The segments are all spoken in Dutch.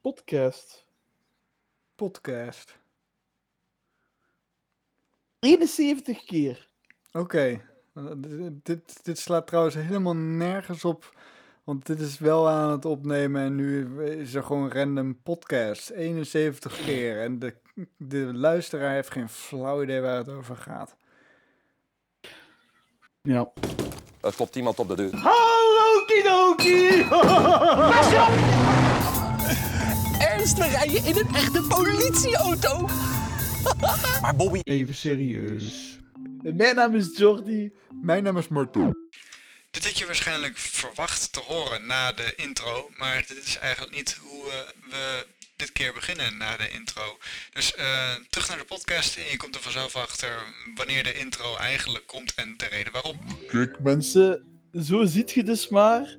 podcast. Podcast. 71 keer. Oké. Dit, dit, slaat trouwens helemaal nergens op. Want dit is wel aan het opnemen en nu is er gewoon random podcast. 71 keer. En de, de luisteraar heeft geen flauw idee waar het over gaat. Ja. Er klopt iemand op de deur. Hallo Kidoki! We rijden in een echte politieauto. Maar Bobby, Even serieus. Mijn naam is Jordi. Mijn naam is Marto. Dit had je waarschijnlijk verwacht te horen na de intro, maar dit is eigenlijk niet hoe eh, we dit keer beginnen na de intro. Dus eh, terug naar de podcast en je komt er vanzelf achter wanneer de intro eigenlijk komt en de reden waarom. Kijk mensen, zo ziet je dus maar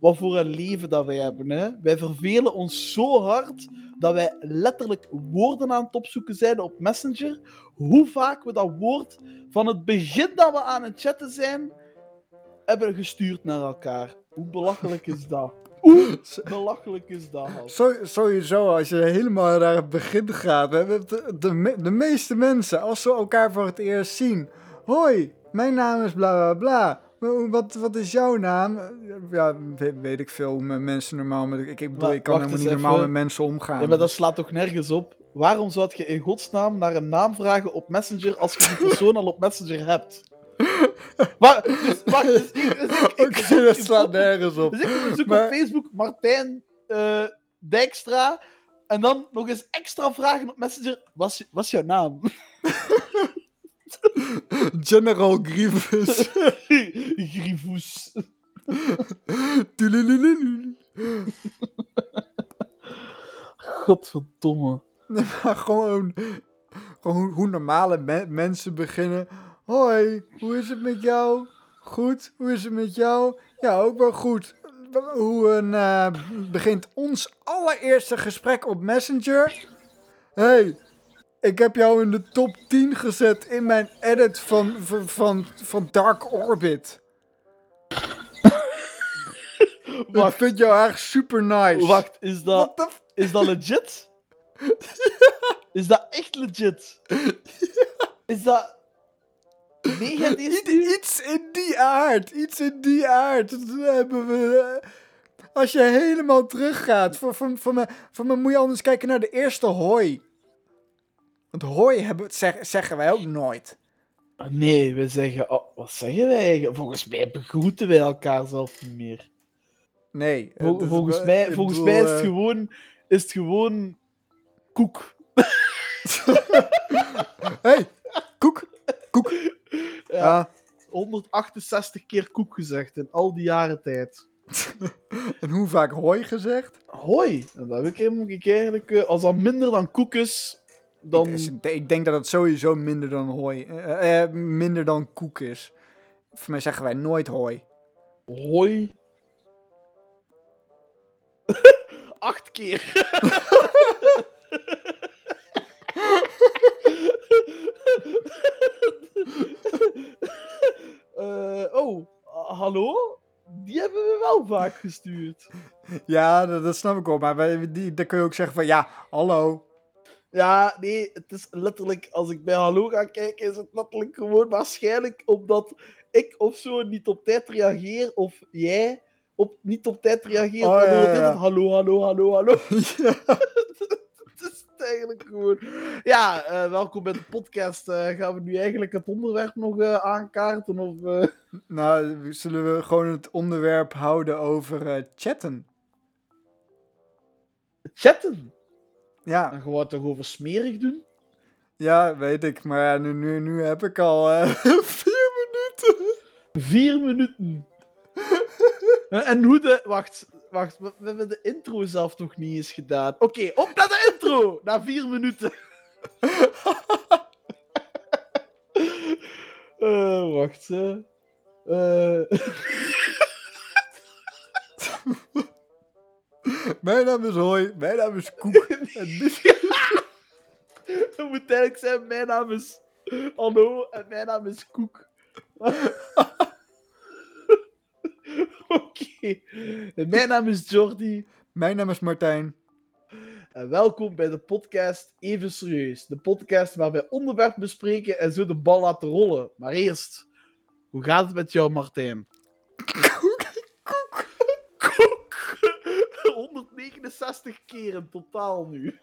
wat voor een leven dat wij hebben. Hè? Wij vervelen ons zo hard dat wij letterlijk woorden aan het opzoeken zijn op Messenger. Hoe vaak we dat woord van het begin dat we aan het chatten zijn, hebben gestuurd naar elkaar. Hoe belachelijk is dat? Hoe belachelijk is dat? Sowieso, als je helemaal naar het begin gaat. We de, de, de meeste mensen, als ze elkaar voor het eerst zien. Hoi, mijn naam is bla bla bla. Wat, wat is jouw naam? Ja, weet, weet ik veel hoe mensen normaal met. Ik, ik bedoel, ik kan helemaal niet normaal even. met mensen omgaan. Ja, maar dat slaat toch nergens op? Waarom zou je in godsnaam naar een naam vragen op Messenger als je die persoon al op Messenger hebt? Maar, dus, wacht, dus dus ik, ik dat slaat nergens op. Dus ik zoek Maar- op Facebook Martijn eh, Dijkstra en dan nog eens extra vragen op Messenger. Wat is, wat is jouw naam? General Grievous. Grievous. Godverdomme. Maar gewoon, gewoon hoe, normale me- mensen beginnen. Hoi, hoe is het met jou? Goed, hoe is het met jou? Ja, ook wel goed. Hoe een, eh, begint ons allereerste gesprek op Messenger? Hey, ik heb jou in de top 10 gezet in mijn edit van, van, van, Dark Orbit. Ik Wacht, vind jou echt super nice. wacht is, dat, is dat legit? Is dat echt legit? Is dat... Nee, Iets, iets in die aard. Iets in die aard. Dat hebben we. eh, Als je helemaal teruggaat. Voor, voor, voor, me, voor me moet je anders kijken naar de eerste hooi. Want hooi hebben, zeg, zeggen wij ook nooit. Nee, we zeggen... Oh, wat zeggen wij eigenlijk? Volgens mij begroeten wij elkaar zelf niet meer. Nee. eh, Vol- dat- volgens mij, bedoel, volgens mij is het eh, gewoon... Is het gewoon... Koek. hey, koek. Koek. Ja, Ja. 168 keer koek gezegd in al die jaren tijd. En hoe vaak hooi gezegd? Hoi. En dat heb ik eigenlijk... eh, Als dat minder dan koek is, dan... Ik denk dat het sowieso minder dan hooi. eh, eh, minder dan koek is. Voor mij zeggen wij nooit hooi. Hoi. Acht keer. Eh, oh, hallo? Die hebben we wel vaak gestuurd. Ja, dat, dat snap ik wel. Maar wij, die, dan kun je ook zeggen van ja, hallo. Ja, nee, het is letterlijk, als ik bij Hallo ga kijken, is het letterlijk gewoon waarschijnlijk omdat ik of zo niet op tijd reageer, of jij op, niet op tijd reageert. Oh, ja, ja. hallo, hallo, hallo, hallo. ja. Het is eigenlijk gewoon. Ja, eh, welkom bij de podcast. Eh, gaan we nu eigenlijk het onderwerp nog eh, aankaarten? Of? Nou, zullen we gewoon het onderwerp houden over chatten? chatten? Ja, Dan gaan we het toch over smerig doen? ja, weet ik. Maar ja, nu, nu, nu heb ik al eh, vier minuten. Vier minuten. En hoe de. Wacht, wacht. We, we hebben de intro zelf nog niet eens gedaan. Oké, op naar de intro! Na vier minuten. Eh, wacht. eh. Mijn naam is Hoi, mijn naam is Koek. En dit- Het moet eigenlijk zijn, mijn naam is Hallo en mijn naam is Koek. Oké. Mijn naam is Jordi. Mijn naam is Martijn. en welkom bij de podcast Even Serieus. De podcast waar wij onderwerpen bespreken en zo de bal laten rollen. Maar eerst, hoe gaat het met jou, Martijn? Koek. 169 keer in totaal nu.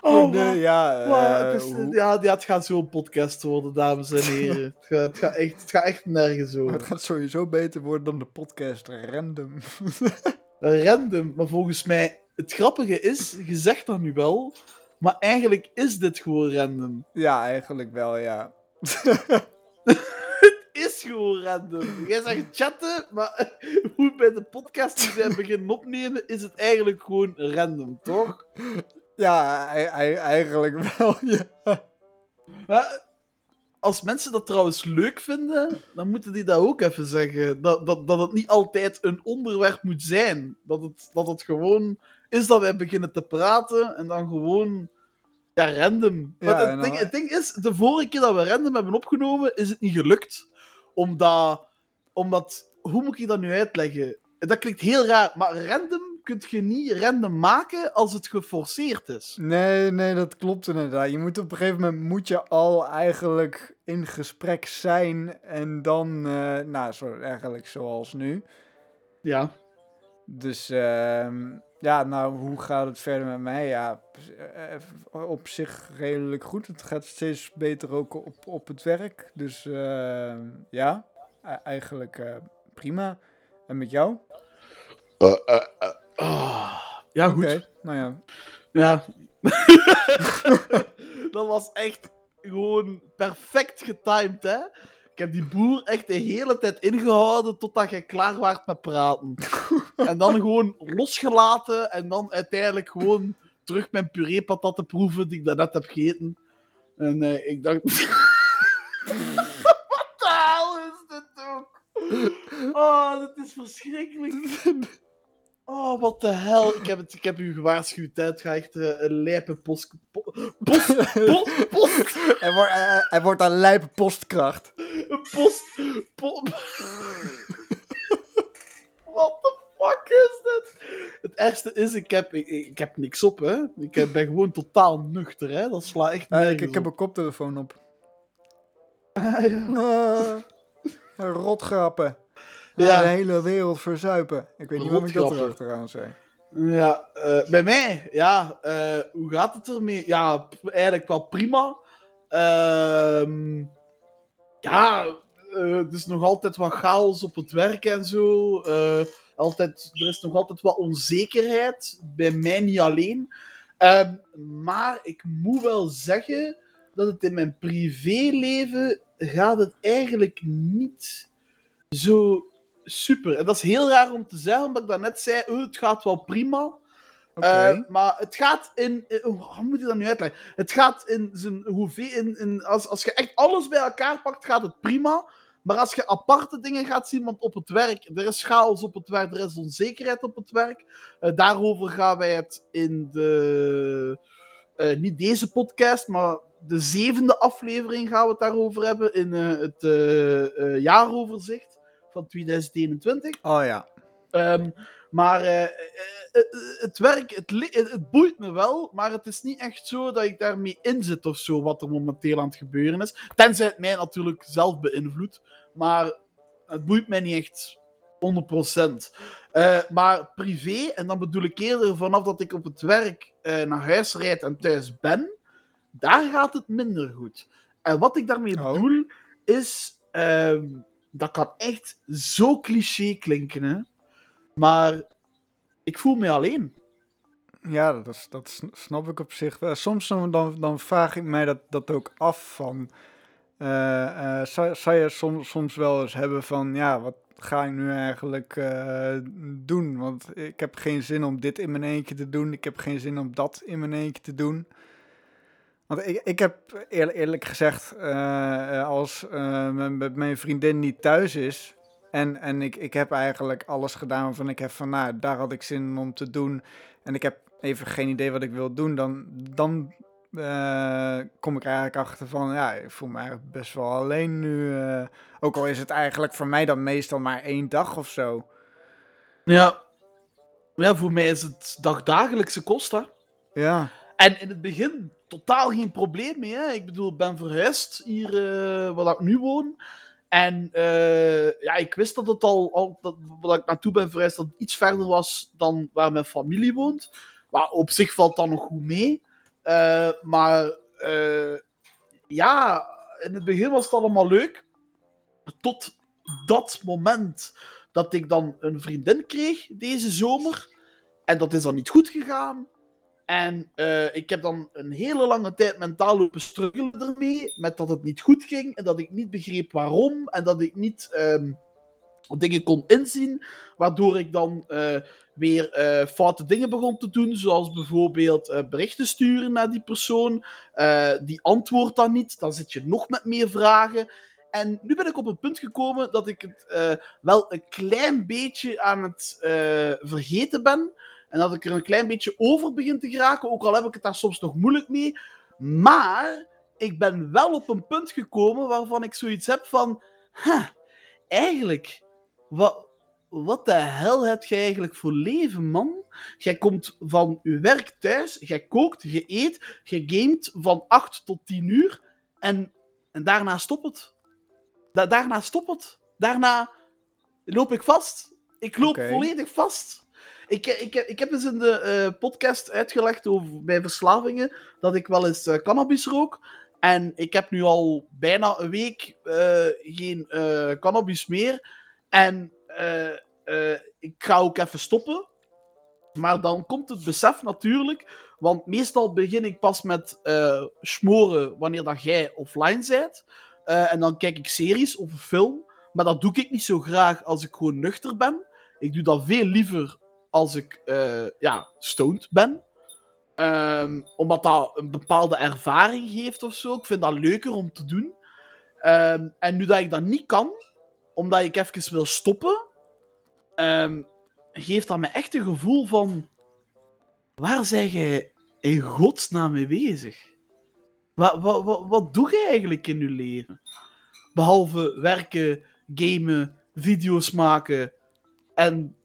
Oh, nee, ja, Maar eh, het, is- hoe- ja, ja, het gaat zo'n podcast worden, dames en heren. het, gaat, het, gaat echt, het gaat echt nergens maar over. het gaat sowieso beter worden dan de podcast Random. Random, maar volgens mij, het grappige is, je zegt dat nu wel, maar eigenlijk is dit gewoon random. ja, eigenlijk wel, ja. Gewoon random. Jij zegt chatten, maar hoe bij de podcast die wij beginnen opnemen, is het eigenlijk gewoon random, toch? Ja, ei- ei- eigenlijk wel, ja. Maar als mensen dat trouwens leuk vinden, dan moeten die dat ook even zeggen. Dat, dat, dat het niet altijd een onderwerp moet zijn. Dat het, dat het gewoon is dat wij beginnen te praten en dan gewoon ja, random. Ja, en het, ding, het ding is, de vorige keer dat we random hebben opgenomen, is het niet gelukt. Omdat, omdat hoe moet ik dat nu uitleggen? Dat klinkt heel raar, maar random kun je niet random maken als het geforceerd is. Nee, nee, dat klopt inderdaad. Je moet op een gegeven moment moet je al eigenlijk in gesprek zijn en dan, eh, nou, zo, eigenlijk zoals nu. Ja. Dus ehm, ja, nou, hoe gaat het verder met mij? Ja, eh, op zich redelijk goed. Het gaat steeds beter ook op, op het werk. Dus ehm, ja, e- eigenlijk eh, prima. En met jou? Ah, ja, goed. Nou ja. Ja. dat was echt gewoon perfect getimed, hè? Ik heb die boer echt de hele tijd ingehouden totdat jij klaar waart met praten. en dan gewoon losgelaten en dan uiteindelijk gewoon terug mijn puree-patat te proeven die ik daarnet heb gegeten. En eh, ik dacht... Wat de hel is dit ook? Oh, dit is verschrikkelijk. Oh, wat de hel. Ik heb, het, ik heb u gewaarschuwd, hè. Het gaat echt eh, een lijpe post... po- Post... Post... Post... Hij wordt, hij, hij wordt een lijpe postkracht. Een post... po- What the fuck is dit? Het ergste is, ik heb, ik, ik heb niks op, hè. Ik heb- ben gewoon totaal nuchter, hè. Dat slaat echt Ja, ik, ik heb een koptelefoon op. Ah, ja. Ah, rotgrappen. Ja. De hele wereld verzuipen. Ik weet niet waarom ik dat er Rotgrappen. achteraan zei. Ja, eh, bij mij, ja, eh, hoe gaat het ermee? Ja, eigenlijk wel prima. Ehm, ja, eh, het is nog altijd wat chaos op het werk en zo. Altijd, er is nog altijd wat onzekerheid, bij mij niet alleen. Ehm, maar ik moet wel zeggen dat het in mijn privéleven gaat het eigenlijk niet zo super. En dat is heel raar om te zeggen, omdat ik daarnet zei, oh, het gaat wel prima. Eh, maar het gaat in, in- Hoe moet je dat nu uitleggen? Het gaat in zijn hoeveel. In, in, als, als je echt alles bij elkaar pakt, gaat het prima. Maar als je aparte dingen gaat zien, want op het werk, er is chaos op het werk, er is onzekerheid op het werk. Eh, daarover gaan wij het in de. eh, niet deze podcast, maar de zevende aflevering gaan we het daarover hebben in eh, het eh, eh, jaaroverzicht van 2021. Oh ja. Ehm, maar eh, eh, eh, het werk, het, boeit me wel, maar het is niet echt zo dat ik daarmee in zit of zo, wat er momenteel aan het gebeuren is. Tenzij het mij natuurlijk zelf beïnvloedt, maar het boeit mij niet echt 100%. Eh, maar privé, en dan bedoel ik eerder vanaf dat ik op het werk naar huis rijd en thuis ben, daar gaat het minder goed. En wat ik daarmee Oh. bedoel, is, ehm, dat kan echt zo cliché klinken, hè. Maar ik voel me alleen. Ja, dat, dat sn- snap ik op zich wel. Soms dan, dan, vraag ik mij dat, dat ook af van... eh, eh, zou, zou je soms, soms wel eens hebben van... Ja, wat ga ik nu eigenlijk eh, doen? Want ik heb geen zin om dit in mijn eentje te doen. Ik heb geen zin om dat in mijn eentje te doen. Want ik, ik heb eerlijk, eerlijk gezegd... eh, eh, als eh, mijn, mijn vriendin niet thuis is... En, en ik, ik heb eigenlijk alles gedaan waarvan ik heb van... Nou, daar had ik zin in om te doen... En ik heb even geen idee wat ik wil doen, dan, dan kom ik eigenlijk achter van, ja, ik voel me eigenlijk best wel alleen nu. ook al is het eigenlijk voor mij dan meestal maar één dag of zo. Ja. Ja, voor mij is het dagdagelijkse kost, hè. Ja, En in het begin totaal geen probleem mee. Hè? Ik bedoel, ik ben verhuisd hier eh, waar ik nu woon. En eh, ja, ik wist dat het al, al dat, waar ik naartoe ben verhuisd, dat iets verder was dan waar mijn familie woont. Maar op zich valt dat nog goed mee. Eh, maar ja, in het begin was het allemaal leuk. Tot dat moment dat ik dan een vriendin kreeg deze zomer. En dat is dan niet goed gegaan. En eh, ik heb dan een hele lange tijd mentaal lopen struggelen ermee. Met dat het niet goed ging. En dat ik niet begreep waarom. En dat ik niet ehm, dingen kon inzien. Waardoor ik dan eh, weer eh, foute dingen begon te doen. Zoals bijvoorbeeld berichten sturen naar die persoon. Die antwoordt dan niet. Dan zit je nog met meer vragen. En nu ben ik op een punt gekomen dat ik het wel een klein beetje aan het vergeten ben. En dat ik er een klein beetje over begin te geraken, ook al heb ik het daar soms nog moeilijk mee. Maar ik ben wel op een punt gekomen waarvan ik zoiets heb van... "Huh, eigenlijk, wat, wat de hel heb jij eigenlijk voor leven, man? Jij komt van je werk thuis, jij kookt, je eet, je gamet van 8 tot 10 uur en, en daarna stopt het. Da- daarna stopt het. Daarna loop ik vast. Ik loop volledig vast. Ik, ik, ik heb eens in de eh, podcast uitgelegd over bij verslavingen dat ik wel eens eh, cannabis rook. En ik heb nu al bijna een week eh, geen cannabis meer. En ik ga ook even stoppen. Maar dan komt het besef natuurlijk. Want meestal begin ik pas met smoren wanneer dat jij offline bent. En dan kijk ik series of een film. Maar dat doe ik niet zo graag als ik gewoon nuchter ben. Ik doe dat veel liever als ik eh, ja, stoned ben. Ehm, omdat dat een bepaalde ervaring geeft of zo. Ik vind dat leuker om te doen. Ehm, en nu dat ik dat niet kan, omdat ik even wil stoppen, ehm, geeft dat me echt een gevoel van... Waar zijn jij in godsnaam mee bezig? Wat, wat, wat, wat doe je eigenlijk in je leven? Behalve werken, gamen, video's maken en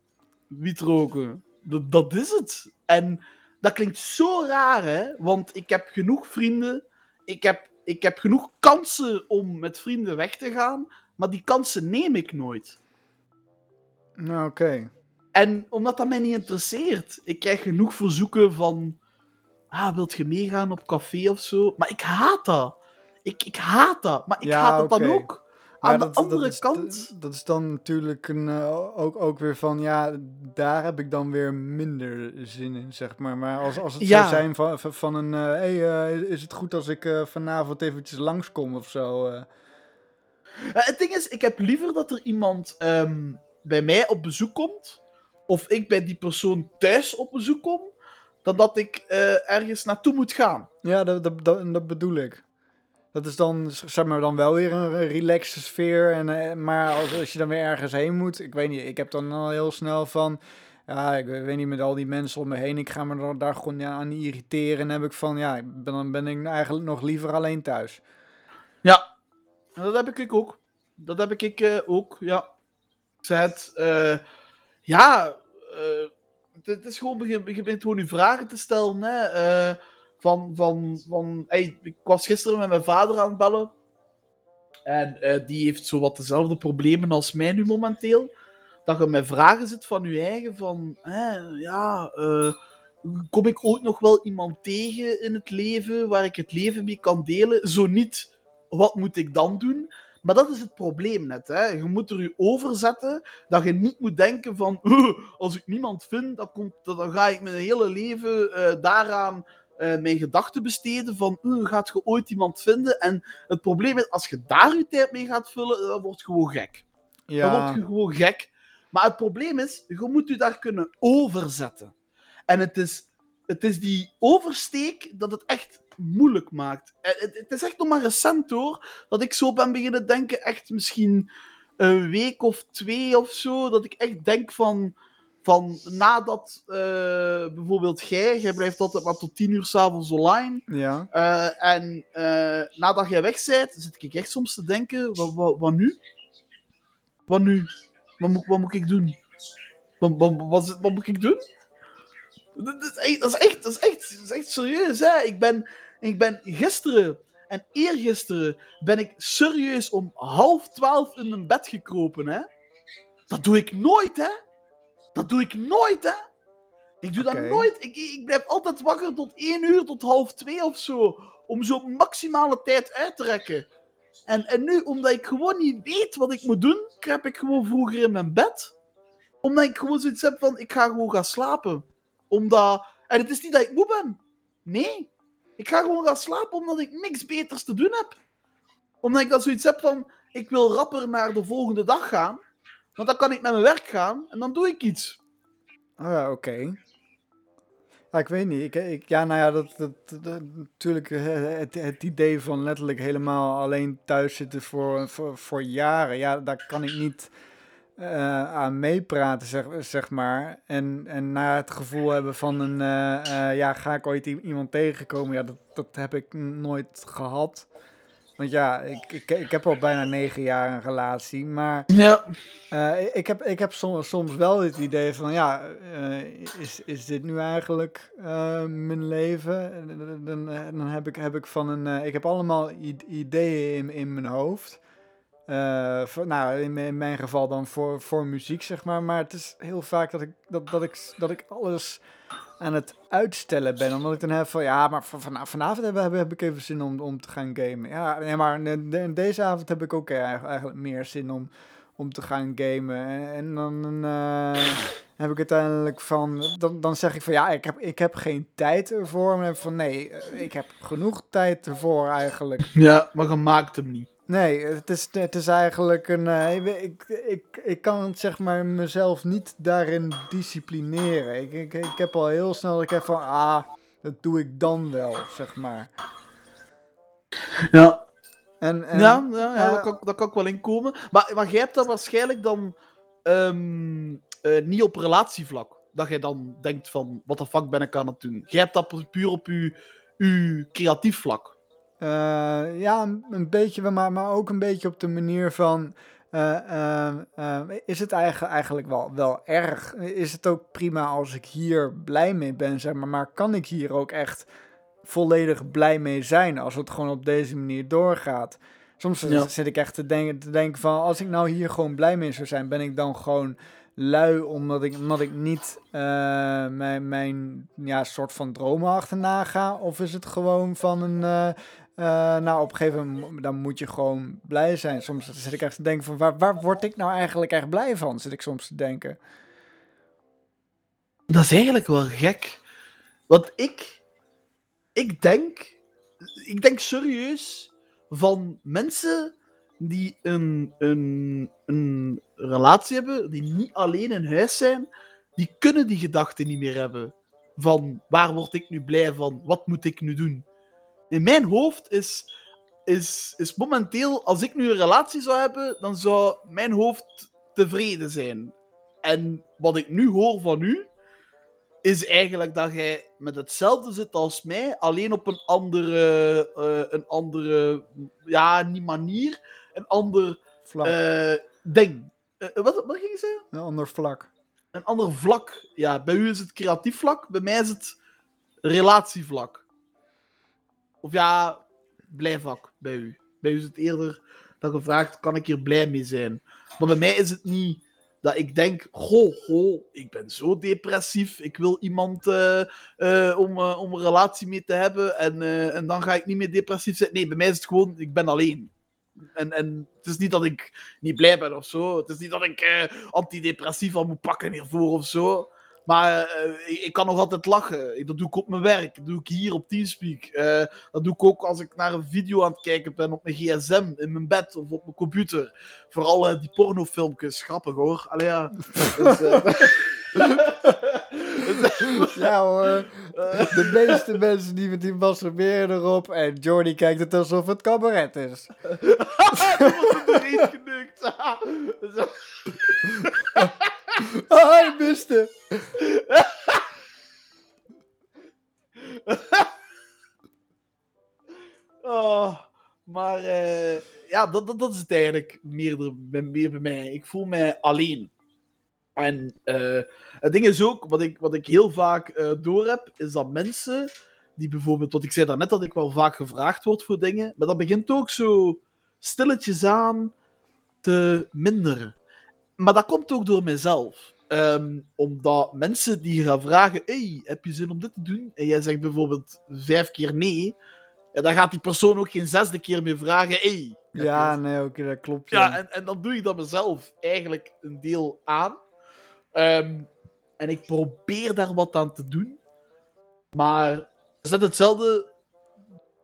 wiet roken. Dat, dat is het. En dat klinkt zo raar, hè? Want ik heb genoeg vrienden. Ik heb, ik heb genoeg kansen om met vrienden weg te gaan. Maar die kansen neem ik nooit. nou oké. En omdat dat mij niet interesseert. Ik krijg genoeg verzoeken van... Ah, wilt je meegaan op café of zo? Maar ik haat dat. Ik, ik haat dat. Maar ik Ja, haat het dan ook. Maar Aan de dat- andere dat is, kant... Dat is dan natuurlijk een, eh, ook, ook weer van, ja, daar heb ik dan weer minder zin in, zeg maar. Maar als, als het Ja. zou zijn van, van- een, hé, hey, eh, is het goed als ik eh, vanavond eventjes langskom of zo? eh? Eh, het ding is, ik heb liever dat er iemand ehm, bij mij op bezoek komt, of ik bij die persoon thuis op bezoek kom, dan dat ik eh, ergens naartoe moet gaan. Ja, dat, dat, dat, dat bedoel ik. Dat is dan, zeg maar, dan wel weer een relaxed sfeer. En, eh, maar als, als je dan weer ergens heen moet, ik weet niet, ik heb dan al heel snel van, ja, ik weet niet, met al die mensen om me heen, ik ga me daar, daar gewoon ja, aan irriteren. En heb ik van, ja, ik ben, dan ben ik eigenlijk nog liever alleen thuis. Ja, en dat heb ik ook. Dat heb ik eh, ook, ja. Het, eh, ja, eh, het, het is gewoon, begin, je begint gewoon je vragen te stellen, hè. Van, van, van, ik was gisteren met mijn vader aan het bellen. En eh, die heeft zo wat dezelfde problemen als mij nu momenteel. Dat je met vragen zit van je eigen, van, ja, eh, kom ik ooit nog wel iemand tegen in het leven waar ik het leven mee kan delen? Zo niet, wat moet ik dan doen? Maar dat is het probleem net. Hè? Je moet er je over zetten dat je niet moet denken van "Huh, als ik niemand vind, dan, komt, dan ga ik mijn hele leven eh, daaraan eh, mijn gedachten besteden van "Huh, gaat je ooit iemand vinden? En het probleem is, als je daar je tijd mee gaat vullen, dan word je gewoon gek. Dan Ja, word je gewoon gek. Maar het probleem is, je moet je daar kunnen overzetten. En het is, het is die oversteek dat het echt moeilijk maakt. Eh, Het, het is echt nog maar recent hoor, dat ik zo ben beginnen denken, echt misschien een week of twee of zo, dat ik echt denk van, van nadat eh, bijvoorbeeld jij, jij blijft altijd maar tot tien uur s'avonds online. Ja. eh, en eh, nadat jij weg bent, zit ik echt soms te denken: wat, wat, wat nu? Wat nu? Wat moet, wat moet ik doen? Wat, wat, wat, moet ik doen? Dat is echt, dat is echt, dat is echt, dat is echt serieus, hè? Ik ben, ik ben gisteren en eergisteren ben ik serieus om half twaalf in mijn bed gekropen, hè? Dat doe ik nooit, hè? Dat doe ik nooit, hè? Ik doe dat nooit. Ik, ik blijf altijd wakker tot één uur, tot half twee of zo. Om zo maximale tijd uit te rekken. En, en nu, omdat ik gewoon niet weet wat ik moet doen, kruip ik gewoon vroeger in mijn bed. Omdat ik gewoon zoiets heb van, ik ga gewoon gaan slapen. Omdat... En het is niet dat ik moe ben. Nee. Ik ga gewoon gaan slapen omdat ik niks beters te doen heb. Omdat ik dan zoiets heb van, ik wil rapper naar de volgende dag gaan. Want dan kan ik naar mijn werk gaan en dan doe ik iets. Ja, oké. Ja, ik weet niet. Ik, ik, ja, nou ja, dat, dat, natuurlijk eh, het, het idee van letterlijk helemaal alleen thuis zitten voor, voor, voor jaren. Ja, daar kan ik niet eh, aan meepraten, zeg, zeg maar. En, en na het gevoel hebben van een, eh, eh, ja, ga ik ooit iemand tegenkomen? Ja, dat, dat heb ik nooit gehad. Want ja, ik, ik, ik heb al bijna negen jaar een relatie, maar... Ja. Eh, ik heb, ik heb soms, soms wel het idee van, ja, eh, is, is dit nu eigenlijk eh, mijn leven? En Dan, dan, heb ik, heb ik van een, ik heb allemaal ideeën in, in mijn hoofd. Voor, nou, in, mijn- in mijn geval dan voor, voor muziek, zeg maar. Maar het is heel vaak dat ik, dat, dat ik, dat ik alles aan het uitstellen ben. Omdat ik dan heb van, ja, maar van, van- vanavond heb, heb, heb ik even zin om, om te gaan gamen. Ja, nee, maar de- de- deze avond heb ik ook eigenlijk eigenlijk meer zin om, om te gaan gamen. En, en dan eh, heb ik uiteindelijk van, dan, dan zeg ik van, ja, ik heb, ik heb geen tijd ervoor. Maar dan heb ik van, nee, eh, ik heb genoeg tijd ervoor eigenlijk. Ja, maar je maakt hem niet. Nee, het is, het is eigenlijk een. eh, ik, ik, ik, kan zeg maar mezelf niet daarin disciplineren. Ik, ik, ik heb al heel snel dat ik heb van. Ah, dat doe ik dan wel, zeg maar. Ja. En, en, ja, ja, ja, ja. Daar, kan, kan ik wel in komen. Maar, maar jij hebt dat waarschijnlijk dan ehm, eh, niet op relatievlak. Dat jij dan denkt van, wat de fuck ben ik aan het doen? Jij hebt dat pu- puur op je, je creatief vlak. Eh, ja, een, een beetje, maar, maar ook een beetje op de manier van. eh, eh, is het eigenlijk, eigenlijk wel, wel erg? Is het ook prima als ik hier blij mee ben, zeg maar, maar kan ik hier ook echt volledig blij mee zijn als het gewoon op deze manier doorgaat? Soms Ja. zit ik echt te denken, te denken van, als ik nou hier gewoon blij mee zou zijn, ben ik dan gewoon lui omdat ik, omdat ik niet mijn, mijn ja, soort van dromen achterna ga? Of is het gewoon van een, eh, nou op een gegeven moment dan moet je gewoon blij zijn. Soms zit ik echt te denken van, waar, waar word ik nou eigenlijk echt blij van? Zit ik soms te denken. Dat is eigenlijk wel gek. Want ik, ik denk, ik denk serieus van mensen die een, een, een relatie hebben, die niet alleen in huis zijn, die kunnen die gedachten niet meer hebben. Van waar word ik nu blij van? Wat moet ik nu doen? In mijn hoofd is, is, is momenteel, als ik nu een relatie zou hebben, dan zou mijn hoofd tevreden zijn. En wat ik nu hoor van u, is eigenlijk dat jij met hetzelfde zit als mij, alleen op een andere, eh, een andere ja, niet manier, een ander Vlak, eh, ding. Eh, wat, wat ging je zeggen? een ander vlak. Een ander vlak. Ja, bij u is het creatief vlak, bij mij is het relatievlak. Of ja, blijvak bij u. Bij u is het eerder dat je vraagt, kan ik hier blij mee zijn? Maar bij mij is het niet dat ik denk, goh, goh, ik ben zo depressief, ik wil iemand eh, eh, om, eh, om een relatie mee te hebben en, en dan ga ik niet meer depressief zijn. Nee, bij mij is het gewoon, ik ben alleen. En, en het is niet dat ik niet blij ben of zo. Het is niet dat ik eh antidepressiva moet pakken hiervoor of zo. Maar eh, ik, kan nog altijd lachen. Dat doe ik op mijn werk. Dat doe ik hier op Teamspeak. Eh, dat doe ik ook als ik naar een video aan het kijken ben op mijn gsm, in mijn bed of op mijn computer. Vooral eh, die pornofilmpjes. Grappig hoor. Allee, ja. Dus, Ja hoor, de meeste mensen die met die masturberen erop en Jordi kijkt het alsof het cabaret is. die wordt er erin genukt. Ah, hij miste. Oh, maar eh, ja, dat, dat, dat is het eigenlijk meer, er- meer bij mij. Ik voel mij alleen. En eh, het ding is ook, wat ik, wat ik heel vaak eh door heb, is dat mensen die bijvoorbeeld, wat ik zei daarnet, dat ik wel vaak gevraagd word voor dingen, maar dat begint ook zo stilletjes aan te minderen. Maar dat komt ook door mezelf. Ehm, omdat mensen die gaan vragen, hey, heb je zin om dit te doen? En jij zegt bijvoorbeeld vijf keer nee, ja, dan gaat die persoon ook geen zesde keer meer vragen, hey. heb Ja, nee, oké, dat klopt. Ja, en, en dan doe ik dat mezelf eigenlijk een deel aan. Ehm, en ik probeer daar wat aan te doen. Maar het is net hetzelfde.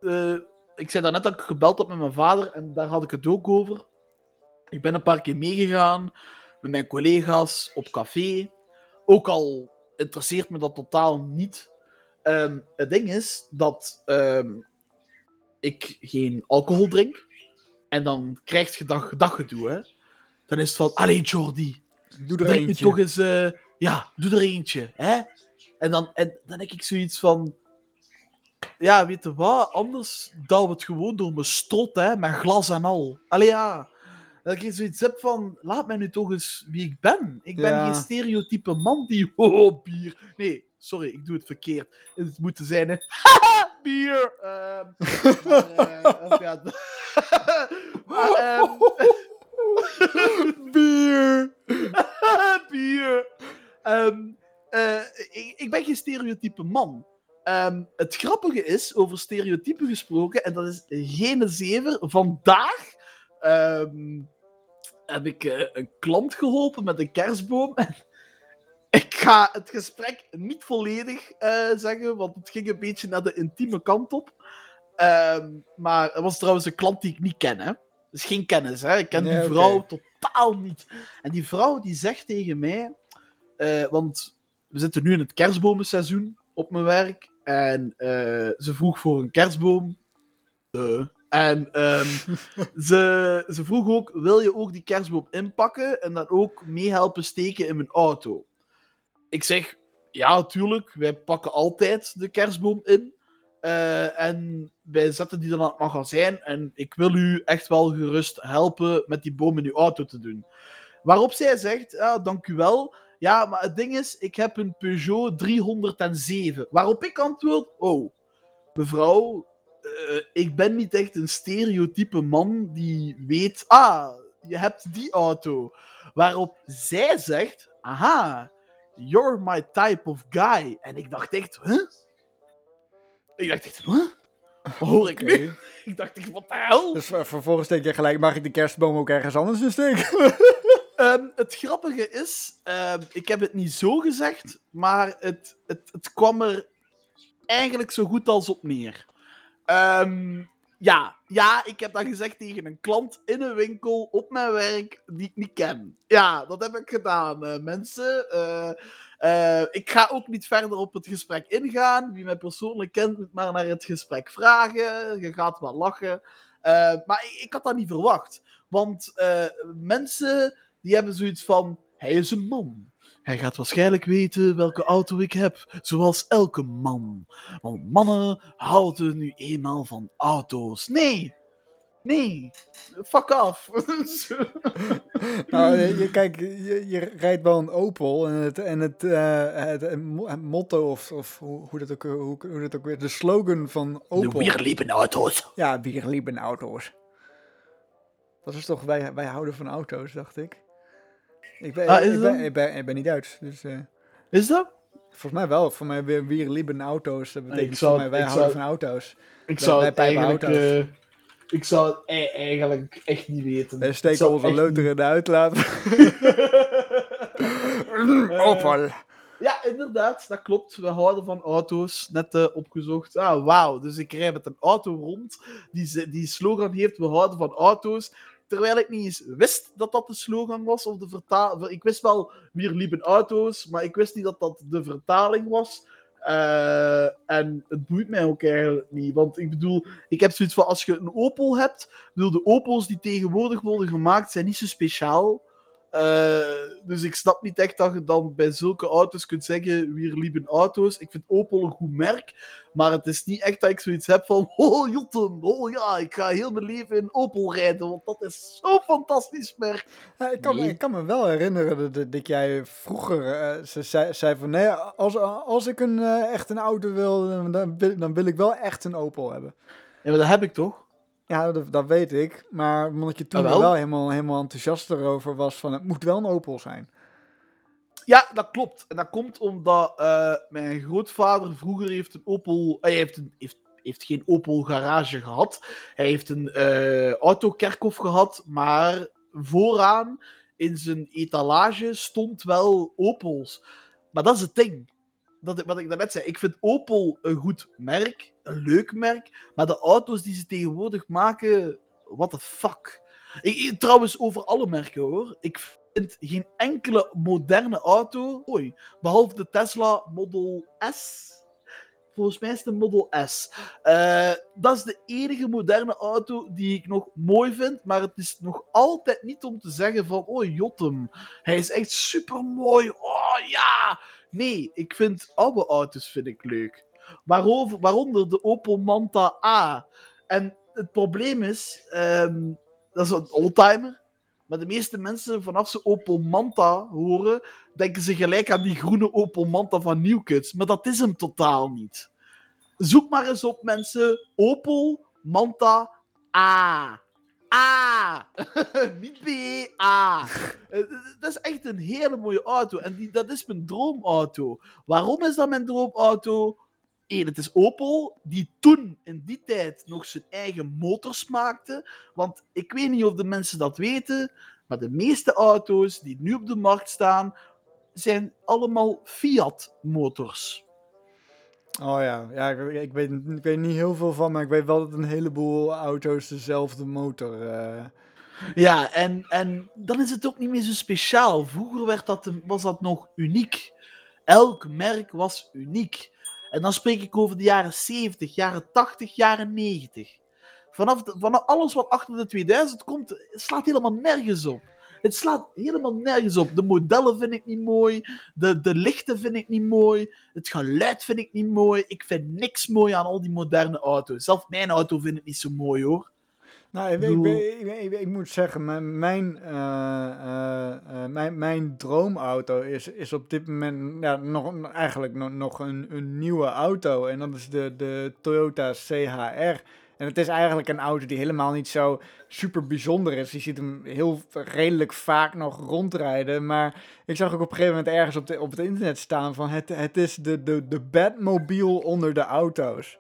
eh, ik zei daarnet dat ik gebeld had met mijn vader en daar had ik het ook over. Ik ben een paar keer meegegaan met mijn collega's op café. Ook al interesseert me dat totaal niet. Ehm, het ding is dat ehm, ik geen alcohol drink. En dan krijg je dat, dat gedoe, hè. Dan is het van, allee Jordi, Doe er drink nu eentje. toch eens... eh, ja, doe er eentje, hè. En dan, en dan denk ik zoiets van... Ja, weet je wat? Anders douw het gewoon door mijn strot, hè. Met glas en al. Allee, ja. Dat ik zoiets heb van, laat mij nu toch eens wie ik ben. Ik ben Ja. geen stereotype man die, oh, bier. Nee, sorry, ik doe het verkeerd. Het moet zijn, hè. Bier. Maar, of ja, maar, Bier. bier. Ik, ik ben geen stereotype man. Ehm, het grappige is, over stereotypen gesproken, en dat is geen zever. Vandaag ehm, heb ik eh, een klant geholpen met een kerstboom. ik ga het gesprek niet volledig eh, zeggen, want het ging een beetje naar de intieme kant op. Ehm, maar het was trouwens een klant die ik niet ken, hè. Dus geen kennis, hè. Ik ken Nee, die vrouw totaal niet. En die vrouw die zegt tegen mij, eh, want we zitten nu in het kerstbomenseizoen op mijn werk. En ze vroeg voor een kerstboom. Eh, en ehm, ze, ze vroeg ook: wil je ook die kerstboom inpakken en dan ook meehelpen steken in mijn auto? Ik zeg: ja, natuurlijk. Wij pakken altijd de kerstboom in. Eh, en wij zetten die dan aan het magazijn. En ik wil u echt wel gerust helpen met die boom in uw auto te doen. Waarop zij zegt: ja, dank u wel. Ja, maar het ding is, ik heb een Peugeot 307. Waarop ik antwoord: Oh, mevrouw, eh, ik ben niet echt een stereotype man die weet: Ah, je hebt die auto. Waarop zij zegt: Aha, you're my type of guy. En ik dacht echt: Huh? Ik dacht echt: Huh? Wat hoor ik nu? Ik dacht echt: Wat de hel? Dus ver- vervolgens denk je gelijk, mag ik de kerstboom ook ergens anders in steken? Ehm, het grappige is, ehm, ik heb het niet zo gezegd, maar het, het, het kwam er eigenlijk zo goed als op neer. Ehm, ja, ja, ik heb dat gezegd tegen een klant in een winkel op mijn werk die ik niet ken. Ja, dat heb ik gedaan, eh, mensen. Eh, eh, ik ga ook niet verder op het gesprek ingaan. Wie mij persoonlijk kent, moet maar naar het gesprek vragen. Je gaat wel lachen. Maar ik, ik had dat niet verwacht. Want mensen die hebben zoiets van: hij is een man. Hij gaat waarschijnlijk weten welke auto ik heb, zoals elke man. Want mannen houden nu eenmaal van auto's. Nee, nee, fuck off. nou, je, je- kijk, je, je rijdt wel een Opel en het, en het, eh, het, het mo- het motto of, of hoe, hoe, dat ook, hoe, hoe dat ook weer, de slogan van De Opel. weerliepen auto's. Ja, wir lieben auto's. Dat is toch, wij, wij houden van auto's, dacht ik. Ik ben, Ah, is ik, ben, dat? ik, ben, ik ben niet Duits, dus eh, Is dat? volgens mij wel. Voor mij wir lieben auto's, dat betekent zou voor mij wij houden zou- van auto's. Ik zou zou het het eigenlijk, eigenlijk. ik zou het e- eigenlijk echt niet weten. Wij steken zou onze echt leuter in de uitlaat. Opel. Ja, inderdaad, dat klopt. We houden van auto's. Net eh, opgezocht. Ah, wauw. Dus ik rij met een auto rond die, die slogan heeft: We houden van auto's. Terwijl ik niet eens wist dat dat de slogan was. Of de vertaal... Ik wist wel, wir lieben auto's. Maar ik wist niet dat dat de vertaling was. Eh, en het boeit mij ook eigenlijk niet. Want ik bedoel, ik heb zoiets van: als je een Opel hebt. Bedoel, de Opels die tegenwoordig worden gemaakt zijn niet zo speciaal. Eh, dus ik snap niet echt dat je dan bij zulke auto's kunt zeggen, weer lieben auto's. Ik vind Opel een goed merk, maar het is niet echt dat ik zoiets heb van, oh Jotten, oh ja, ik ga heel mijn leven in Opel rijden, want dat is zo'n fantastisch merk. Ja, ik, kan, Nee. ik kan me wel herinneren dat, dat, dat jij vroeger eh, ze zei, zei van nee, als, als ik een, eh, echt een auto wil, dan- dan wil, dan wil ik wel echt een Opel hebben. Ja, maar dat heb ik toch? Ja, dat, dat weet ik. Maar omdat je toen Ah, wel? wel helemaal, helemaal enthousiast erover was van het moet wel een Opel zijn. Ja, dat klopt. En dat komt omdat eh, mijn grootvader vroeger heeft een Opel... Hij heeft, een, heeft, heeft geen Opel garage gehad. Hij heeft een eh autokerkhof gehad, maar vooraan in zijn etalage stond wel Opels. Maar dat is het ding. Dat, wat ik daarnet zei, ik vind Opel een goed merk, een leuk merk, maar de auto's die ze tegenwoordig maken, what the fuck. Ik, trouwens, over alle merken hoor. Ik vind geen enkele moderne auto, oei, behalve de Tesla Model S. Volgens mij is het de Model S. Eh, dat is de enige moderne auto die ik nog mooi vind, maar het is nog altijd niet om te zeggen van, oh Jotem, hij is echt super mooi. Oh ja! Nee, ik vind oude auto's vind ik leuk. Waarover, waaronder de Opel Manta A. En het probleem is, ehm, dat is een oldtimer. Maar de meeste mensen, vanaf ze Opel Manta horen, denken ze gelijk aan die groene Opel Manta van Nieuwkids. Maar dat is hem totaal niet. Zoek maar eens op mensen. Opel Manta A. A. niet B. A. Eh, Dat is echt een hele mooie auto. En die, dat is mijn droomauto. Waarom is dat mijn droomauto? Eén, het is Opel, die toen in die tijd nog zijn eigen motors maakte. Want ik weet niet of de mensen dat weten, maar de meeste auto's die nu op de markt staan, zijn allemaal Fiat-motors. Oh ja, ja ik, weet, ik weet niet heel veel van, maar ik weet wel dat een heleboel auto's dezelfde motor. eh, Ja, en, en dan is het ook niet meer zo speciaal. Vroeger werd dat, was dat nog uniek. Elk merk was uniek. En dan spreek ik over de jaren 70, jaren 80, jaren 90. Vanaf, vanaf alles wat achter de 2000 komt, slaat helemaal nergens op. Het slaat helemaal nergens op. De modellen vind ik niet mooi. De, de lichten vind ik niet mooi. Het geluid vind ik niet mooi. Ik vind niks mooi aan al die moderne auto's. Zelfs mijn auto vind ik niet zo mooi hoor. Nou, ik, ik, ik, moet zeggen, mijn, mijn, eh, eh, eh, mijn, mijn droomauto is, is op dit moment ja, nog, eigenlijk nog, nog een, een nieuwe auto. En dat is de, de Toyota CHR. En het is eigenlijk een auto die helemaal niet zo super bijzonder is. Je ziet hem heel redelijk vaak nog rondrijden. Maar ik zag ook op een gegeven moment ergens op, de, op het internet staan van het, het is de, de, de Batmobile onder de auto's.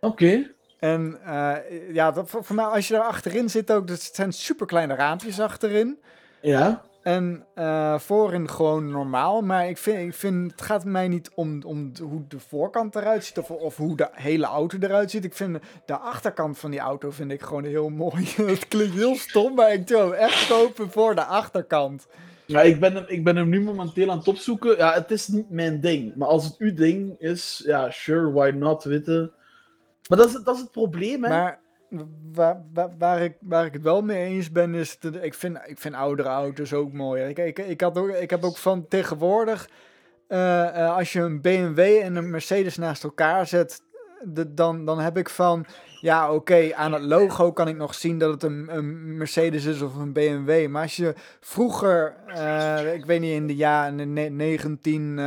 Oké. En eh, ja, dat, voor, voor mij, als je daar achterin zit ook, dat zijn super kleine raampjes achterin. Ja. En eh, voorin gewoon normaal. Maar ik vind, ik vind het gaat mij niet om, om hoe de voorkant eruit ziet of, of hoe de hele auto eruit ziet. Ik vind de achterkant van die auto vind ik gewoon heel mooi. Het klinkt heel stom, maar ik wil hem echt kopen voor de achterkant. Ja, ik ben, hem, ik ben hem nu momenteel aan het opzoeken. Ja, het is niet mijn ding. Maar als het uw ding is, ja, sure, why not, witte. Maar dat is, dat is het probleem, hè. Maar waar, waar, waar, ik, waar ik het wel mee eens ben, is dat ik vind, ik vind oudere auto's ook mooi. Ik, ik, ik, had ook, ik heb ook van tegenwoordig, eh, eh, als je een BMW en een Mercedes naast elkaar zet, de, dan, dan heb ik van, ja oké, aan het logo kan ik nog zien dat het een, een Mercedes is of een BMW. Maar als je vroeger, eh, ik weet niet, in de jaren ne- 19...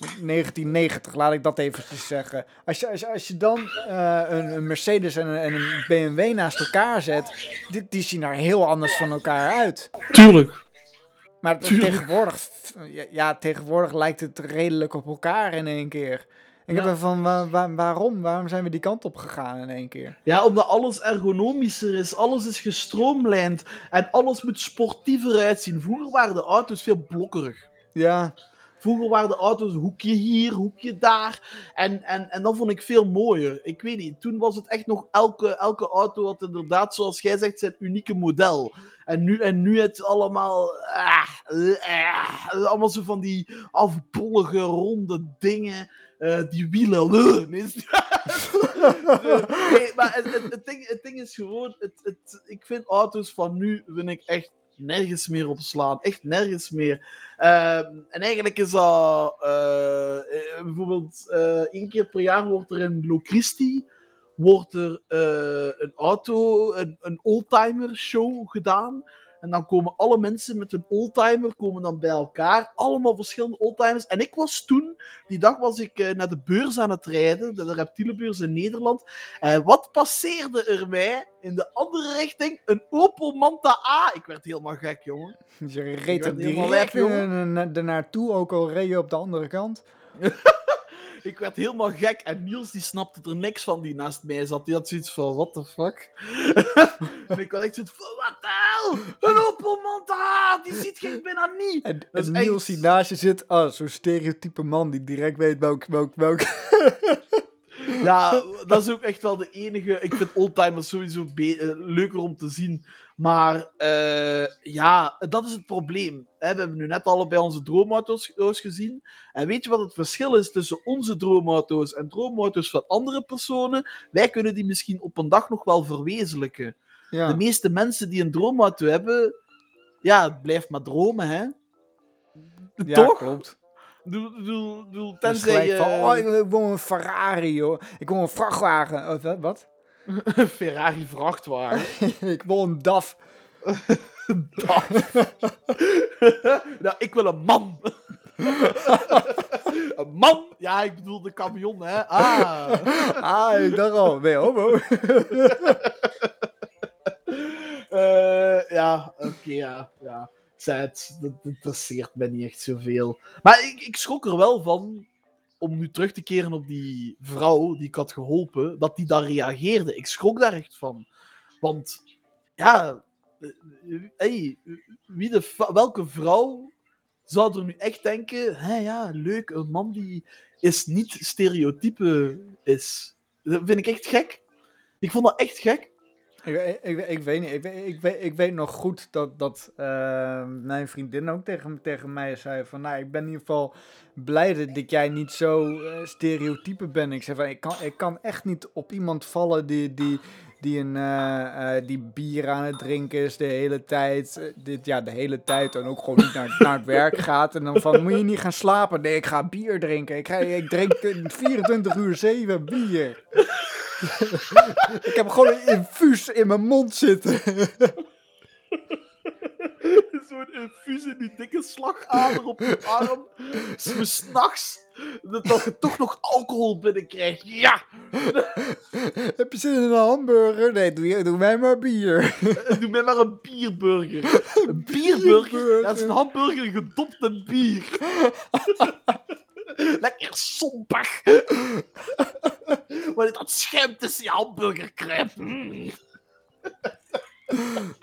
eh, 1990, laat ik dat eventjes zeggen. Als je, als, je- als je dan eh, een, een Mercedes en een, en een BMW naast elkaar zet, die, die zien er heel anders van elkaar uit. Tuurlijk. Maar Tuurlijk. tegenwoordig, ja, ja, tegenwoordig lijkt het redelijk op elkaar in één keer. Ik heb Ja. er van, wa- wa- waarom? Waarom zijn we die kant op gegaan in één keer? Ja, omdat alles ergonomischer is, alles is gestroomlijnd en alles moet sportiever uitzien. Vroeger waren de auto's veel blokkerig. Ja, Vroeger waren de auto's hoekje hier, hoekje daar. En, en, en dat vond ik veel mooier. Ik weet niet, toen was het echt nog elke, elke auto had inderdaad, zoals jij zegt, zijn unieke model. En nu, en nu het allemaal. ah, eh, allemaal zo van die afbollige, ronde dingen. eh, die wielen. eh, nee, het, ding, is gewoon. Ik vind auto's van nu vind ik echt nergens meer op slaan. Echt nergens meer. Ehm, en eigenlijk is dat... eh, eh, bijvoorbeeld, eh één keer per jaar wordt er in Locristi wordt er een auto, een, een oldtimer show gedaan. En dan komen alle mensen met een oldtimer komen dan bij elkaar. Allemaal verschillende oldtimers. En ik was toen, die dag was ik eh, naar de beurs aan het rijden, de, reptielenbeurs in Nederland. En wat passeerde er mij in de andere richting? Een Opel Manta A. Ik werd helemaal gek, jongen. Je reed er direct jongen. na- ernaartoe, ook al reed je op de andere kant. Ik werd helemaal gek. En Niels die snapte er niks van die naast mij zat. Die had zoiets van, what the fuck? en ik had echt zoiets van, wat de hel? Een. Die ziet geen bijna niet. En, echt- Niels die naast je zit, ah, zo'n stereotype man die direct weet welk, welk, welk. Ja, dat is ook echt wel de enige. Ik vind oldtimers sowieso eh, leuker om te zien. Maar eh, ja, dat is het probleem. Hè, we hebben nu net allebei onze droomauto's auto's gezien. En weet je wat het verschil is tussen onze droomauto's en droomauto's van andere personen? Wij kunnen die misschien op een dag nog wel verwezenlijken. Ja. De meeste mensen die een droomauto hebben, ja, het blijft maar dromen, hè? Ja, Toch? klopt. Doe, doe, is tenzij je... van, oh, ik wil- wil een Ferrari, joh. Ik wil een vrachtwagen. Of, wat- Ferrari vrachtwagen. ik wil een DAF. nou, ik wil een man. een man? Ja, ik bedoel de camion, hè. Ah. Ah, ik dacht al, ben je homo? Eh, ja, oké, ja. ja. Zet, dat dat interesseert me niet echt zoveel. Maar ik, ik schrok er wel van, om nu terug te keren op die vrouw die ik had geholpen, dat die daar reageerde. Ik schrok daar echt van. Want, ja, hey, wie de, welke vrouw zou er nu echt denken, hé ja, leuk, een man die is niet stereotype is. Dat vind ik echt gek. Ik vond dat echt gek. Ik, ik, ik, weet niet. Ik, ik, weet, ik weet nog goed dat, dat eh, mijn vriendin ook tegen, tegen mij zei van... Nou, ik ben in ieder geval blij dat jij niet zo eh, stereotype bent. Ik zei van, ik kan, ik kan echt niet op iemand vallen die... die die, een, eh, eh, die bier aan het drinken is de hele tijd. dit, ja, de hele tijd. En ook gewoon niet naar, naar het werk gaat. En dan van, moet je niet gaan slapen? Nee, ik ga bier drinken. Ik, ga, ik drink eh, 24 uur 7 bier. Ik heb gewoon een infuus in mijn mond zitten. Zo'n infuus in die dikke slagader op je arm. S'nachts. Dat je toch nog alcohol binnenkrijgt. Ja! heb je zin in een hamburger? Nee, doe, doe mij maar bier. Doe mij maar een bierburger. Een bierburger? Dat is een hamburger gedopt in bier. Lekker sompig. Wanneer dat schuim tussen je hamburger kruipt. Mm.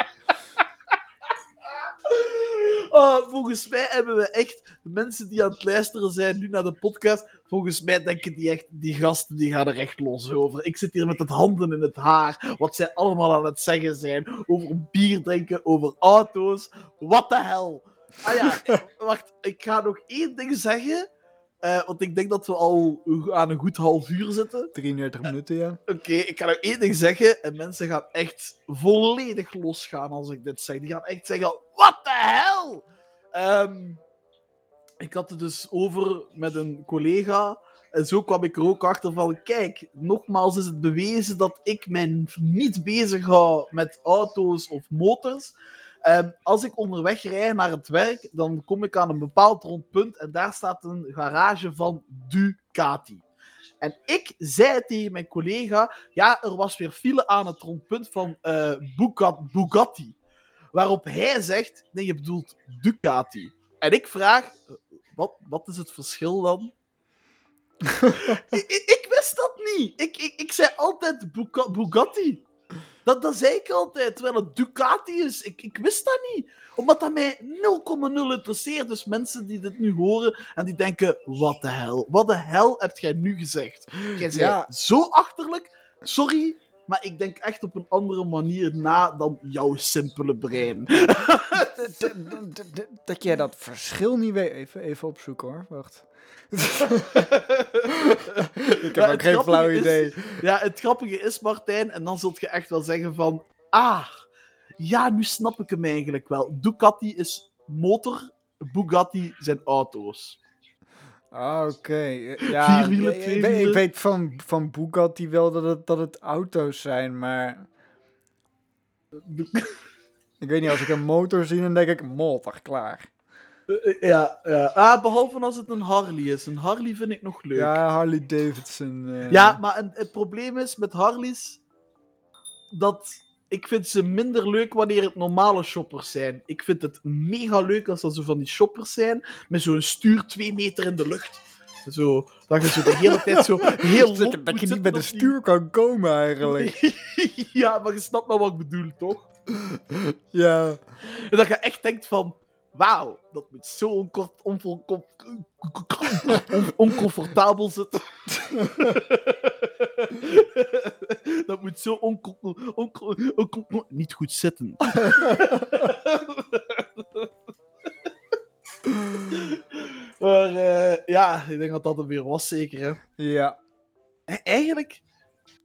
Oh, volgens mij hebben we echt de mensen die aan het luisteren zijn nu naar de podcast. Volgens mij denken die echt, die gasten die gaan er echt los over. Ik zit hier met het handen in het haar. Wat zij allemaal aan het zeggen zijn over bier drinken, over auto's. Wat de hel? Ah ja, wacht. Ik ga nog één ding zeggen. Eh, want ik denk dat we al aan een goed half uur zitten. 33 minuten, ja. Oké, ik ga nog één ding zeggen. En mensen gaan echt volledig losgaan als ik dit zeg. Die gaan echt zeggen: What the hell? Ehm, ik had het dus over met een collega. En zo kwam ik er ook achter van: Kijk, nogmaals is het bewezen dat ik mij niet bezig hou met auto's of motors. Ehm, als ik onderweg rij naar het werk, dan kom ik aan een bepaald rond punt. En daar staat een garage van Ducati. En ik zei tegen mijn collega: ja, er was weer file aan het rondpunt van eh, Bugat- Bugatti. Waarop hij zegt: nee, je bedoelt Ducati. En ik vraag: eh, wat, wat is het verschil dan? ik, ik, wist dat niet. Ik, ik, ik zei altijd Buga- Bugatti. Dat, dat zei ik altijd, terwijl het Ducati is. Ik, ik wist dat niet. Omdat dat mij 0,0 interesseert. Dus mensen die dit nu horen en die denken: wat de hel? Wat de hel heb jij nu gezegd? Jij zei Ja. zo achterlijk. Sorry, maar ik denk echt op een andere manier na dan jouw simpele brein. Dat jij dat verschil niet weet. Even, even opzoeken hoor, wacht. Ik heb ook geen flauw is- idee. Ja, het grappige is, Martijn, en dan zult je echt wel zeggen van... Ah, Ja, nu snap ik hem eigenlijk wel. Ducati is motor, Bugatti zijn auto's. Ah, oké. Ja, ik- weet- ik weet van, van Bugatti wel dat het, dat het auto's zijn, maar ik weet niet, als ik een motor zie, dan denk ik motor, klaar. Eh, ja, ja. Ah, behalve als het een Harley is. Een Harley vind ik nog leuk. Ja, Harley Davidson. eh, Ja, maar een- het probleem is met Harleys dat ik vind ze minder leuk wanneer het normale shoppers zijn. Ik vind het mega leuk als dat zo van die shoppers zijn met zo'n stuur twee meter in de lucht. Zo, dat je zo de hele tijd zo heel lomp je- dat je niet zitten met die- stuur kan komen eigenlijk. ja, maar je snapt maar wat ik bedoel, toch? Ja. En dat je echt denkt van... Wauw, dat moet zo onkort, onvolkom- on- oncomfortabel zitten. dat moet zo onco- onco- onco- niet goed zitten. maar eh, ja, ik denk dat dat er weer was, zeker. Hè? Ja. Eigenlijk,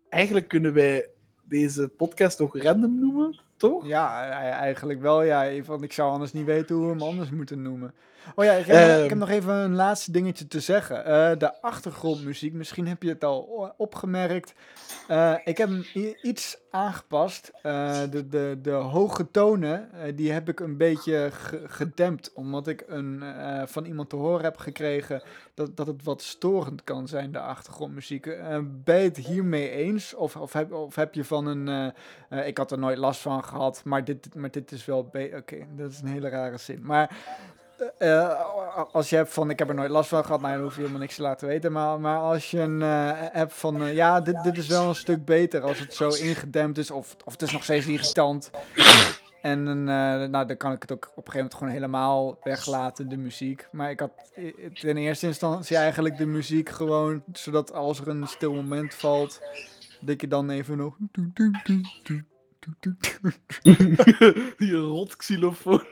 eigenlijk kunnen wij deze podcast nog random noemen, toch? Ja, e- eigenlijk wel. Ja, want ik zou anders niet weten hoe we hem anders moeten noemen. Oh ja, ik heb, nog- ik heb Ehm. nog even een laatste dingetje te zeggen. Eh, de achtergrondmuziek, misschien heb je het al opgemerkt. Eh, ik heb hem iets aangepast. Eh, de, de, de hoge tonen, die heb ik een beetje ge- gedempt. Omdat ik een, van iemand te horen heb gekregen dat, dat het wat storend kan zijn, de achtergrondmuziek. Ben je het hiermee eens? Of, of, heb, of heb je van een... ik had er nooit last van gehad, maar dit, maar dit is wel... Oké, dat is een hele rare zin. Maar eh, als je hebt van, ik heb er nooit last van gehad, nou, dan hoef je helemaal niks te laten weten. Maar, maar als je een eh, hebt van, eh, ja, dit, dit is wel een stuk beter als het zo ingedempt is, of, of het is nog steeds irritant. En nou, dan kan ik het ook op een gegeven moment gewoon helemaal weglaten, de muziek. Maar ik had in eerste instantie eigenlijk de muziek gewoon, zodat als er een stil moment valt, dat je dan even nog... Die rot xylofoon.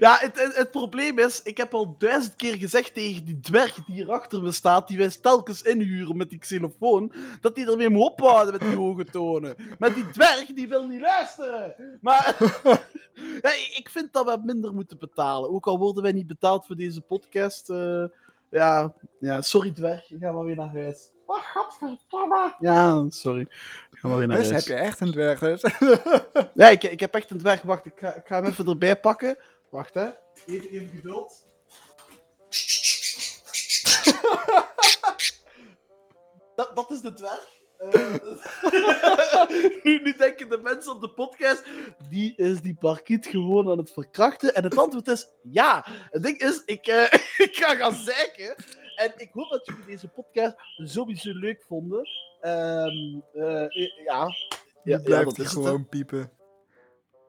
ja, het, het, het probleem is, ik heb al duizend keer gezegd tegen die dwerg die hier achter me staat, die wij telkens inhuren met die xylofoon, dat hij ermee moet ophouden met die hoge tonen. Maar die dwerg, die wil niet luisteren. Maar ja, ik vind dat we minder moeten betalen. Ook al worden wij niet betaald voor deze podcast. eh, ja, ja, sorry dwerg, ik ga maar weer naar huis. Oh, godverdomme. Ja, sorry. Ik ga maar weer naar Dus huis. heb je echt een dwerg dus? Ja, ik, ik heb echt een dwerg. Wacht, ik ga, ik ga hem even erbij pakken. Wacht, hè. Even, even geduld. dat, dat is de dwerg. Eh, nu, nu denken de mensen op de podcast, die is die parkiet gewoon aan het verkrachten. En het antwoord is ja. Het ding is, ik, eh, ik ga gaan zeiken. En ik hoop dat jullie deze podcast sowieso leuk vonden. Eh, ja. Je Ja, dat het, hè. gewoon piepen.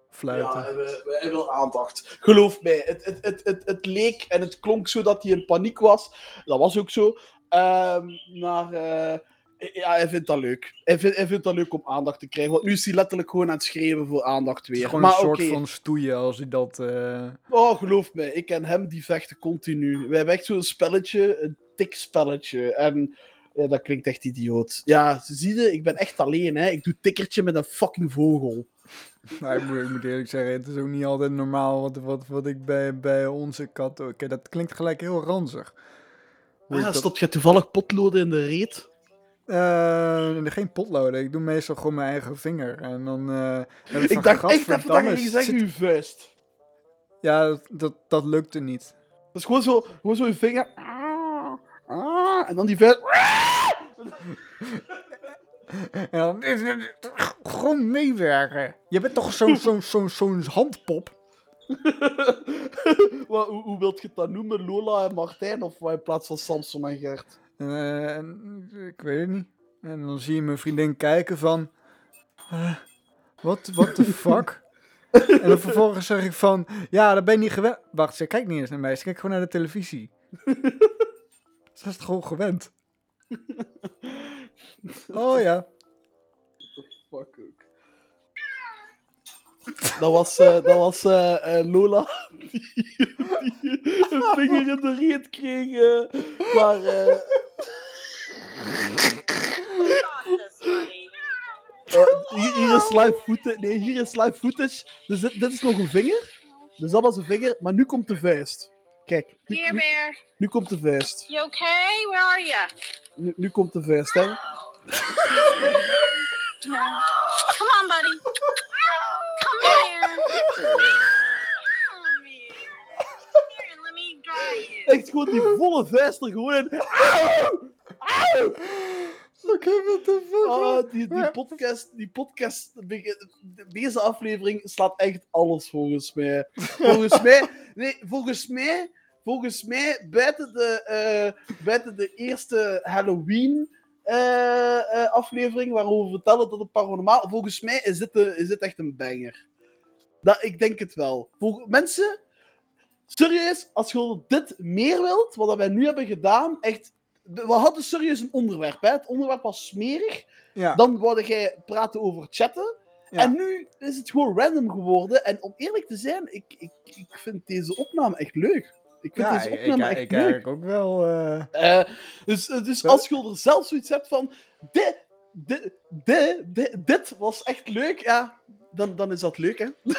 Fluiten. Ja, we, we hebben wel aandacht. Geloof mij, het, het, het, het, het leek en het klonk zo dat hij in paniek was. Dat was ook zo. Ehm, maar eh, ja, hij vindt dat leuk. Hij vindt, hij vindt dat leuk om aandacht te krijgen. Want nu is hij letterlijk gewoon aan het schreeuwen voor aandacht Het is weer. gewoon maar een soort van stoeien als hij dat... eh, Oh, geloof mij, ik en hem die vechten continu. We hebben echt zo'n spelletje, een tikspelletje. En ja, dat klinkt echt idioot. Ja, zie je, ik ben echt alleen. Hè. Ik doe tikkertje met een fucking vogel. Nou, ik moet, ik moet eerlijk zeggen, het is ook niet altijd normaal wat, wat, wat ik bij, bij onze kat... Oké, dat klinkt gelijk heel ranzig. Hoe dat- stopt je toevallig potloden in de reet? Eh, geen potloden. Ik doe meestal gewoon mijn eigen vinger. En dan... heb ik dacht echt dat "Gadverdamme, ging zeggen zit-" uw vuist. Ja, dat, dat, dat lukte niet. Dat is gewoon zo, gewoon zo je vinger. Ah, ah, en dan die vuist. En dan... Gewoon meewerken. Je bent toch zo'n zo'n zo'n handpop? Wat, hoe, hoe wilt je het dan noemen? Lola en Martijn of wat in plaats van Samson en Gert? En ik weet het niet. En dan zie je mijn vriendin kijken van... eh, Wat what the fuck? en dan vervolgens zeg ik van... Ja, dat ben je niet gewend. Wacht, ze kijkt niet eens naar mij. Ze kijkt gewoon naar de televisie. ze is het gewoon gewend. Oh ja. Fuck ook. Dat was, eh, dat was eh, eh, Lola die, die een vinger in de reet kreeg. eh, maar eh, Eh, hier, hier is live footage. Nee, hier is live footage. Dus dit, dit is nog een vinger. Dus dat was een vinger. Maar nu komt de vuist. Kijk, nu, Here, nu, Bear. nu komt de vuist. You okay? Where are you? Nu, nu komt de vuist, hè. Come on, buddy. Come here. Come here. Here, let me dry you. Echt gewoon die volle vuist er gewoon in. Auw! Auw! Oké, wat de fuck? Oh, die, die podcast, die podcast, deze aflevering slaat echt alles volgens mij. Volgens mij, nee, volgens mij, volgens mij, buiten de, eh, buiten de eerste Halloween aflevering, waarover we vertellen dat het paranormaal, volgens mij is dit, de, is dit echt een banger. Dat, ik denk het wel. Mensen, serieus, als je dit meer wilt, wat wij nu hebben gedaan, echt, we hadden serieus een onderwerp. Hè? Het onderwerp was smerig. Ja, Dan wilde jij praten over chatten. Ja. En nu is het gewoon random geworden. En om eerlijk te zijn, ik, ik, ik vind deze opname echt leuk. Ik vind ja deze ik, opname ik, echt ik leuk. eigenlijk ook wel. eh, Eh, dus, eh, dus als je er zelf zoiets hebt van. Dit, dit, dit, dit, dit was echt leuk, ja. Dan, dan is dat leuk, hè?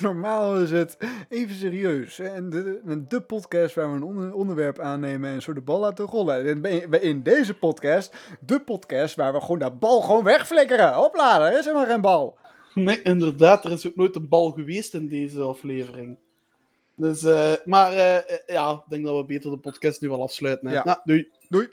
Normaal is het even serieus. hè, En de, de podcast waar we een onder- onderwerp aannemen en zo de bal laten rollen. En in deze podcast, de podcast waar we gewoon dat bal gewoon wegflikkeren. Opladen, er is helemaal geen bal. Nee, inderdaad. Er is ook nooit een bal geweest in deze aflevering. Dus, eh, maar eh, eh, ja, ik denk dat we beter de podcast nu wel afsluiten. Hè? Ja. Nou, doei. Doei.